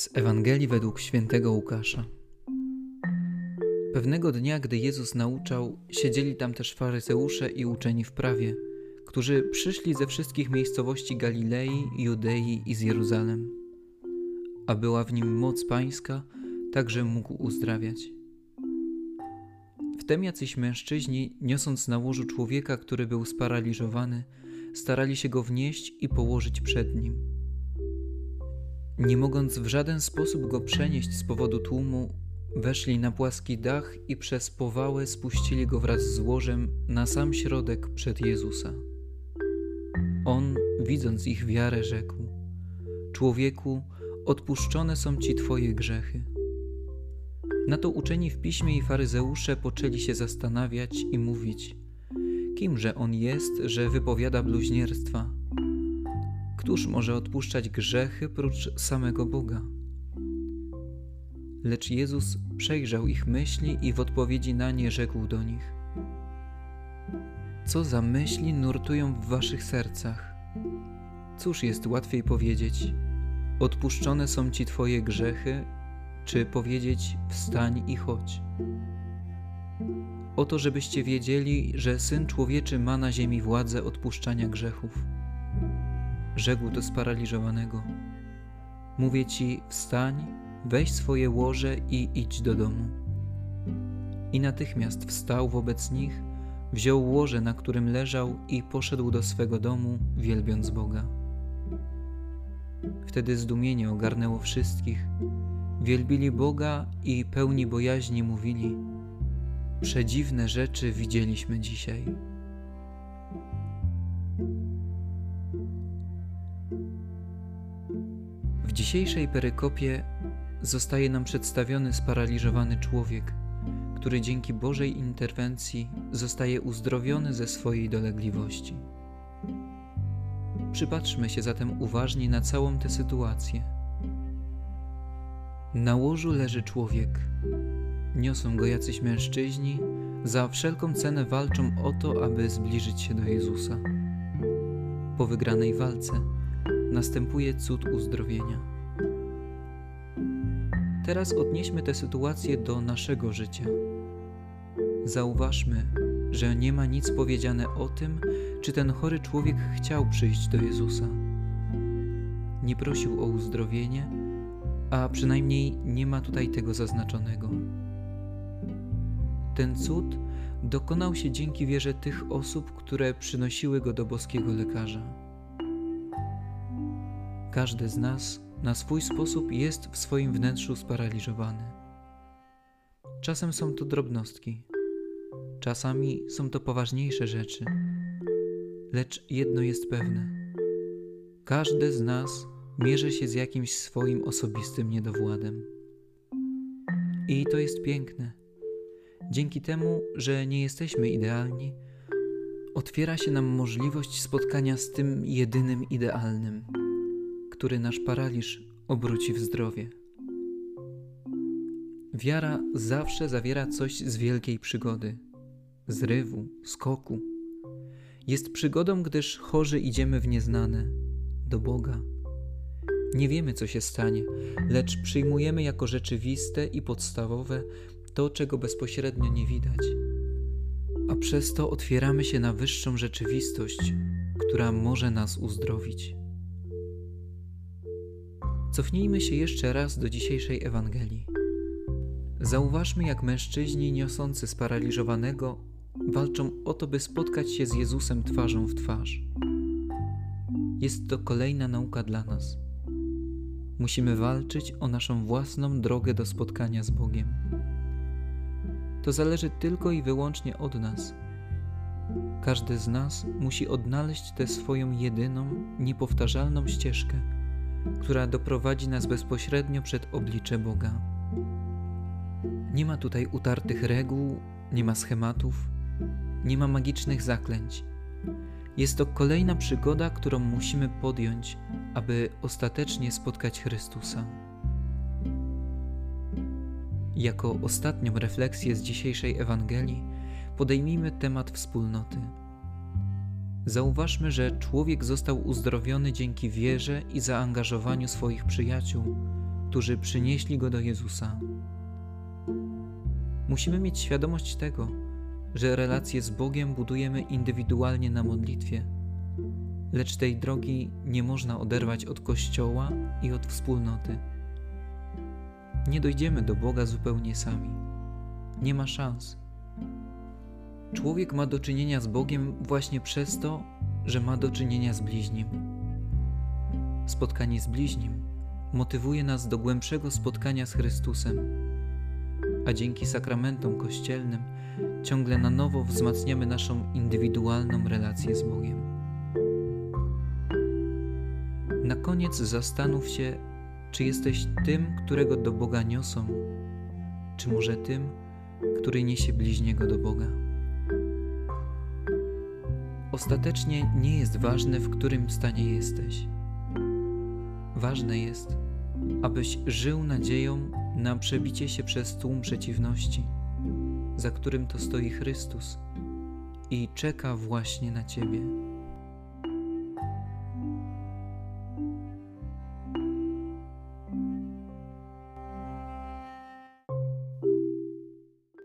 Z Ewangelii według świętego Łukasza. Pewnego dnia, gdy Jezus nauczał, siedzieli tam też faryzeusze i uczeni w prawie, którzy przyszli ze wszystkich miejscowości Galilei, Judei i z Jeruzalem. A była w nim moc pańska, także mógł uzdrawiać. Wtem jacyś mężczyźni, niosąc na łożu człowieka, który był sparaliżowany, starali się go wnieść i położyć przed nim. Nie mogąc w żaden sposób go przenieść z powodu tłumu, weszli na płaski dach i przez powałę spuścili go wraz z łożem na sam środek przed Jezusa. On, widząc ich wiarę, rzekł: Człowieku, odpuszczone są ci twoje grzechy. Na to uczeni w piśmie i faryzeusze poczęli się zastanawiać i mówić: Kimże on jest, że wypowiada bluźnierstwa? Któż może odpuszczać grzechy prócz samego Boga? Lecz Jezus przejrzał ich myśli i w odpowiedzi na nie rzekł do nich: Co za myśli nurtują w waszych sercach? Cóż jest łatwiej powiedzieć: Odpuszczone są ci twoje grzechy, czy powiedzieć: Wstań i chodź? Oto, żebyście wiedzieli, że syn człowieczy ma na ziemi władzę odpuszczania grzechów rzekł do sparaliżowanego: Mówię ci, wstań, weź swoje łoże i idź do domu. I natychmiast wstał wobec nich, wziął łoże, na którym leżał, i poszedł do swego domu, wielbiąc Boga. Wtedy zdumienie ogarnęło wszystkich. Wielbili Boga i pełni bojaźni mówili: Przedziwne rzeczy widzieliśmy dzisiaj. Dzisiejszej perykopie zostaje nam przedstawiony sparaliżowany człowiek, który dzięki Bożej interwencji zostaje uzdrowiony ze swojej dolegliwości. Przypatrzmy się zatem uważnie na całą tę sytuację. Na łożu leży człowiek. Niosą go jacyś mężczyźni, za wszelką cenę walczą o to, aby zbliżyć się do Jezusa. Po wygranej walce następuje cud uzdrowienia. Teraz odnieśmy tę sytuację do naszego życia. Zauważmy, że nie ma nic powiedziane o tym, czy ten chory człowiek chciał przyjść do Jezusa. Nie prosił o uzdrowienie, a przynajmniej nie ma tutaj tego zaznaczonego. Ten cud dokonał się dzięki wierze tych osób, które przynosiły go do boskiego lekarza. Każdy z nas na swój sposób jest w swoim wnętrzu sparaliżowany. Czasem są to drobnostki, czasami są to poważniejsze rzeczy, lecz jedno jest pewne: każdy z nas mierzy się z jakimś swoim osobistym niedowładem. I to jest piękne. Dzięki temu, że nie jesteśmy idealni, otwiera się nam możliwość spotkania z tym jedynym idealnym który nasz paraliż obróci w zdrowie. Wiara zawsze zawiera coś z wielkiej przygody, zrywu, skoku. Jest przygodą, gdyż chorzy idziemy w nieznane, do Boga. Nie wiemy, co się stanie, lecz przyjmujemy jako rzeczywiste i podstawowe to, czego bezpośrednio nie widać. A przez to otwieramy się na wyższą rzeczywistość, która może nas uzdrowić. Cofnijmy się jeszcze raz do dzisiejszej Ewangelii. Zauważmy, jak mężczyźni niosący sparaliżowanego walczą o to, by spotkać się z Jezusem twarzą w twarz. Jest to kolejna nauka dla nas. Musimy walczyć o naszą własną drogę do spotkania z Bogiem. To zależy tylko i wyłącznie od nas. Każdy z nas musi odnaleźć tę swoją jedyną, niepowtarzalną ścieżkę która doprowadzi nas bezpośrednio przed oblicze Boga. Nie ma tutaj utartych reguł, nie ma schematów, nie ma magicznych zaklęć. Jest to kolejna przygoda, którą musimy podjąć, aby ostatecznie spotkać Chrystusa. Jako ostatnią refleksję z dzisiejszej Ewangelii podejmijmy temat wspólnoty. Zauważmy, że człowiek został uzdrowiony dzięki wierze i zaangażowaniu swoich przyjaciół, którzy przynieśli go do Jezusa. Musimy mieć świadomość tego, że relacje z Bogiem budujemy indywidualnie na modlitwie, lecz tej drogi nie można oderwać od Kościoła i od wspólnoty. Nie dojdziemy do Boga zupełnie sami. Nie ma szans. Człowiek ma do czynienia z Bogiem właśnie przez to, że ma do czynienia z bliźnim. Spotkanie z bliźnim motywuje nas do głębszego spotkania z Chrystusem, a dzięki sakramentom kościelnym ciągle na nowo wzmacniamy naszą indywidualną relację z Bogiem. Na koniec zastanów się, czy jesteś tym, którego do Boga niosą, czy może tym, który niesie bliźniego do Boga. Ostatecznie nie jest ważne, w którym stanie jesteś. Ważne jest, abyś żył nadzieją na przebicie się przez tłum przeciwności, za którym to stoi Chrystus i czeka właśnie na Ciebie.